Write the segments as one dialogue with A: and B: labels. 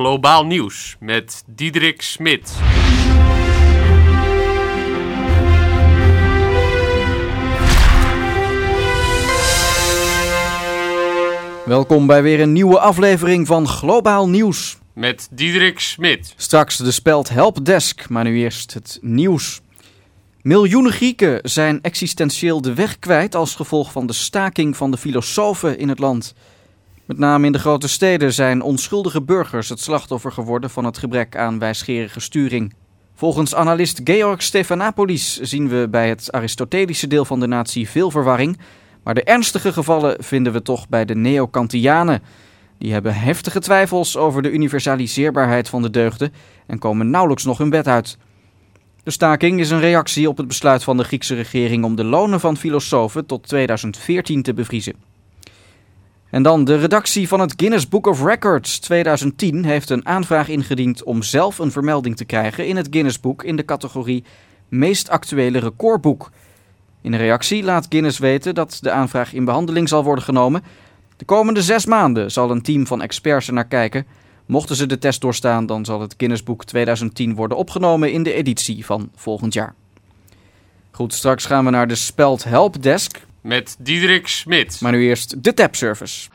A: Globaal Nieuws met Diederik Smit.
B: Welkom bij weer een nieuwe aflevering van Globaal Nieuws.
A: Met Diederik Smit.
B: Straks de speld Helpdesk, maar nu eerst het nieuws. Miljoenen Grieken zijn existentieel de weg kwijt als gevolg van de staking van de filosofen in het land. Met name in de grote steden zijn onschuldige burgers het slachtoffer geworden van het gebrek aan wijsgerige sturing. Volgens analist Georg Stephanopoulos zien we bij het Aristotelische deel van de natie veel verwarring, maar de ernstige gevallen vinden we toch bij de Neokantianen. Die hebben heftige twijfels over de universaliseerbaarheid van de deugden en komen nauwelijks nog hun bed uit. De staking is een reactie op het besluit van de Griekse regering om de lonen van filosofen tot 2014 te bevriezen. En dan de redactie van het Guinness Book of Records 2010 heeft een aanvraag ingediend om zelf een vermelding te krijgen in het Guinness Book in de categorie meest actuele recordboek. In reactie laat Guinness weten dat de aanvraag in behandeling zal worden genomen. De komende zes maanden zal een team van experts er naar kijken. Mochten ze de test doorstaan, dan zal het Guinness Book 2010 worden opgenomen in de editie van volgend jaar. Goed, straks gaan we naar de Speld Helpdesk.
A: Met Diederik Smit.
B: Maar nu eerst de tapservice.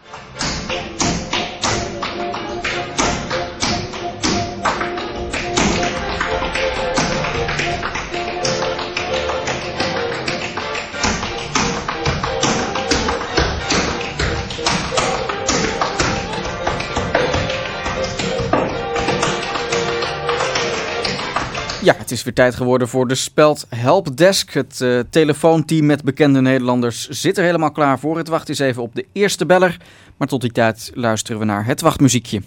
B: Ja, het is weer tijd geworden voor de Speld Helpdesk. Het uh, telefoonteam met bekende Nederlanders zit er helemaal klaar voor. Het wacht eens even op de eerste beller. Maar tot die tijd luisteren we naar het wachtmuziekje.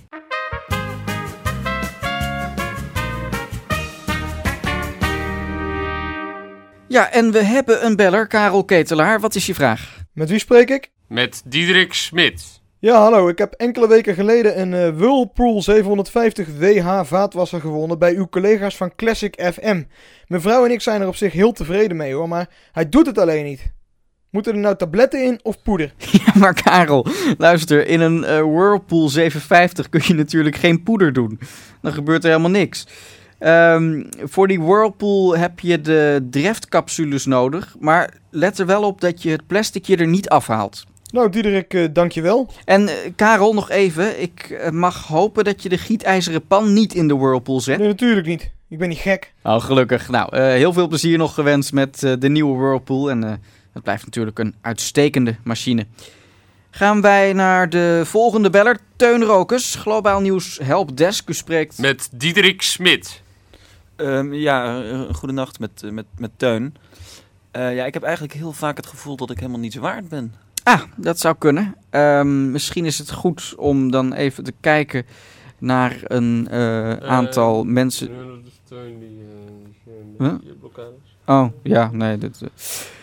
B: Ja, en we hebben een beller, Karel Ketelaar. Wat is je vraag?
C: Met wie spreek ik?
A: Met Diederik Smit.
C: Ja, hallo. Ik heb enkele weken geleden een uh, Whirlpool 750 WH vaatwasser gewonnen bij uw collega's van Classic FM. Mijn vrouw en ik zijn er op zich heel tevreden mee hoor, maar hij doet het alleen niet. Moeten er nou tabletten in of poeder?
B: Ja, maar Karel, luister, in een uh, Whirlpool 750 kun je natuurlijk geen poeder doen. Dan gebeurt er helemaal niks. Um, voor die Whirlpool heb je de driftcapsules nodig, maar let er wel op dat je het plasticje er niet afhaalt.
C: Nou, Diederik, uh, dankjewel.
B: En uh, Karel, nog even. Ik uh, mag hopen dat je de gietijzeren pan niet in de Whirlpool zet.
C: Nee, natuurlijk niet. Ik ben niet gek.
B: Oh, gelukkig. Nou, heel veel plezier nog gewenst met de nieuwe Whirlpool. En het blijft natuurlijk een uitstekende machine. Gaan wij naar de volgende beller, Teun Rokers. Globaal Nieuws Helpdesk. U spreekt...
A: Met Diederik Smit.
D: Um, ja, goedenacht met, met, met Teun. ja, ik heb eigenlijk heel vaak het gevoel dat ik helemaal niets waard ben.
B: Ah, dat zou kunnen. Um, misschien is het goed om dan even te kijken naar een uh, aantal uh, mensen.
A: Steun die,
B: uh, huh? Oh, ja, nee. Dit,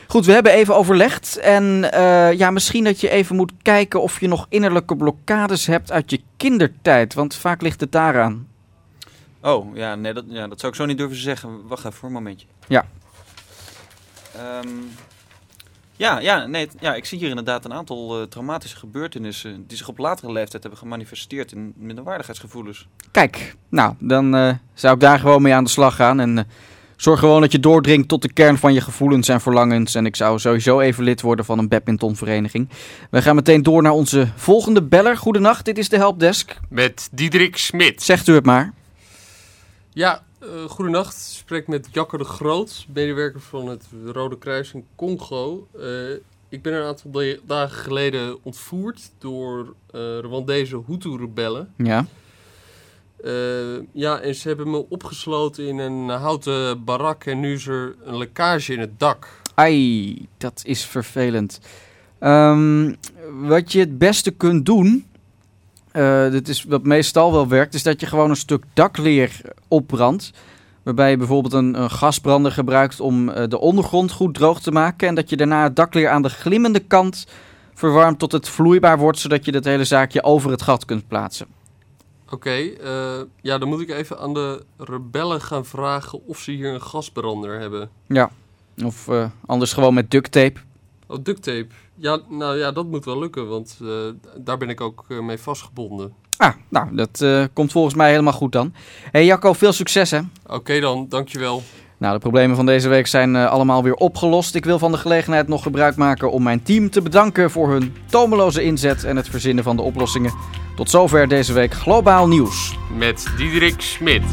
B: Goed, we hebben even overlegd. En ja, misschien dat je even moet kijken of je nog innerlijke blokkades hebt uit je kindertijd. Want vaak ligt het daaraan.
D: Oh, ja, nee, dat, ja, dat zou ik zo niet durven zeggen. Wacht even voor een momentje.
B: Ja.
D: Um, ja, ja, nee, ja, ik zie hier inderdaad een aantal uh, traumatische gebeurtenissen die zich op latere leeftijd hebben gemanifesteerd in minderwaardigheidsgevoelens.
B: Kijk, nou, dan uh, zou ik daar gewoon mee aan de slag gaan en uh, zorg gewoon dat je doordringt tot de kern van je gevoelens en verlangens. En ik zou sowieso even lid worden van een badmintonvereniging. We gaan meteen door naar onze volgende beller. Goedenacht, dit is de Helpdesk.
A: Met Diederik Smit.
B: Zegt u het maar.
A: Ja, uh, goedenacht. Ik spreek met Jakker de Groot, medewerker van het Rode Kruis in Congo. Uh, ik ben een aantal dagen geleden ontvoerd door uh, Rwandese Hutu-rebellen.
B: Ja.
A: ja, en ze hebben me opgesloten in een houten barak en nu is er een lekkage in het dak.
B: Ai, dat is vervelend. Um, wat je het beste kunt doen, uh, dit is wat meestal wel werkt, is dat je gewoon een stuk dakleer opbrandt. Waarbij je bijvoorbeeld een, een gasbrander gebruikt om uh, de ondergrond goed droog te maken. En dat je daarna het dakleer aan de glimmende kant verwarmt tot het vloeibaar wordt, zodat je dat hele zaakje over het gat kunt plaatsen.
A: Oké, okay, uh, ja, dan moet ik even aan de rebellen gaan vragen of ze hier een gasbrander hebben.
B: Ja, of anders gewoon met duct tape.
A: Oh, duct tape. Ja, nou ja, dat moet wel lukken, want uh, daar ben ik ook uh, mee vastgebonden.
B: Ah, nou, dat eh, komt volgens mij helemaal goed dan. hey Jacco, veel succes hè.
A: Oké dan, dankjewel.
B: Nou, de problemen van deze week zijn eh, allemaal weer opgelost. Ik wil van de gelegenheid nog gebruik maken om mijn team te bedanken voor hun tomeloze inzet en het verzinnen van de oplossingen. Tot zover deze week Globaal Nieuws.
A: Met Diederik Smit.